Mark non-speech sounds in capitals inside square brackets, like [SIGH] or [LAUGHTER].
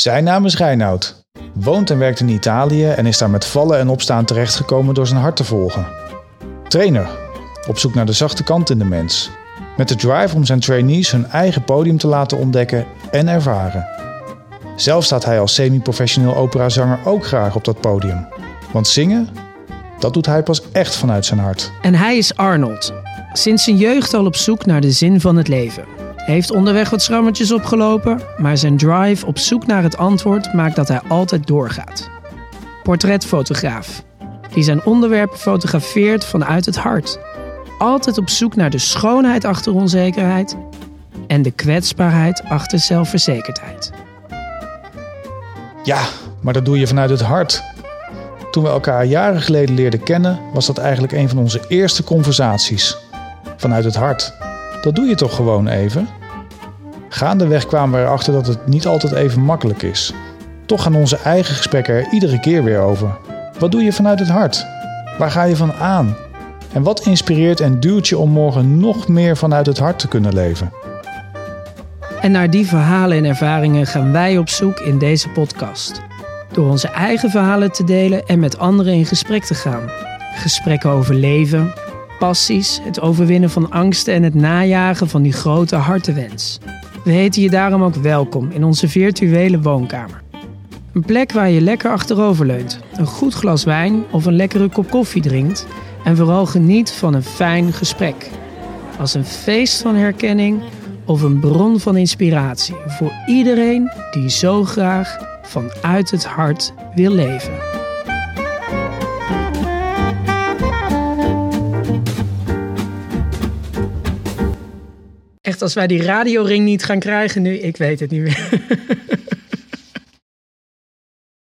Zijn naam is Reinoud. Woont en werkt in Italië en is daar met vallen en opstaan terechtgekomen door zijn hart te volgen. Trainer, op zoek naar de zachte kant in de mens. Met de drive om zijn trainees hun eigen podium te laten ontdekken en ervaren. Zelf staat hij als semi-professioneel operazanger ook graag op dat podium. Want zingen, dat doet hij pas echt vanuit zijn hart. En hij is Arnold. Sinds zijn jeugd al op zoek naar de zin van het leven. Heeft onderweg wat schrammetjes opgelopen, maar zijn drive op zoek naar het antwoord maakt dat hij altijd doorgaat. Portretfotograaf, die zijn onderwerpen fotografeert vanuit het hart. Altijd op zoek naar de schoonheid achter onzekerheid en de kwetsbaarheid achter zelfverzekerdheid. Ja, maar dat doe je vanuit het hart. Toen we elkaar jaren geleden leerden kennen, was dat eigenlijk een van onze eerste conversaties. Vanuit het hart. Dat doe je toch gewoon even? Gaandeweg kwamen we erachter dat het niet altijd even makkelijk is. Toch gaan onze eigen gesprekken er iedere keer weer over. Wat doe je vanuit het hart? Waar ga je van aan? En wat inspireert en duwt je om morgen nog meer vanuit het hart te kunnen leven? En naar die verhalen en ervaringen gaan wij op zoek in deze podcast. Door onze eigen verhalen te delen en met anderen in gesprek te gaan. Gesprekken over leven, passies, het overwinnen van angsten en het najagen van die grote hartenwens. We heten je daarom ook welkom in onze virtuele woonkamer. Een plek waar je lekker achterover leunt, een goed glas wijn of een lekkere kop koffie drinkt en vooral geniet van een fijn gesprek. Als een feest van herkenning of een bron van inspiratie voor iedereen die zo graag vanuit het hart wil leven. Echt, als wij die radioring niet gaan krijgen nu, ik weet het niet meer. [LAUGHS]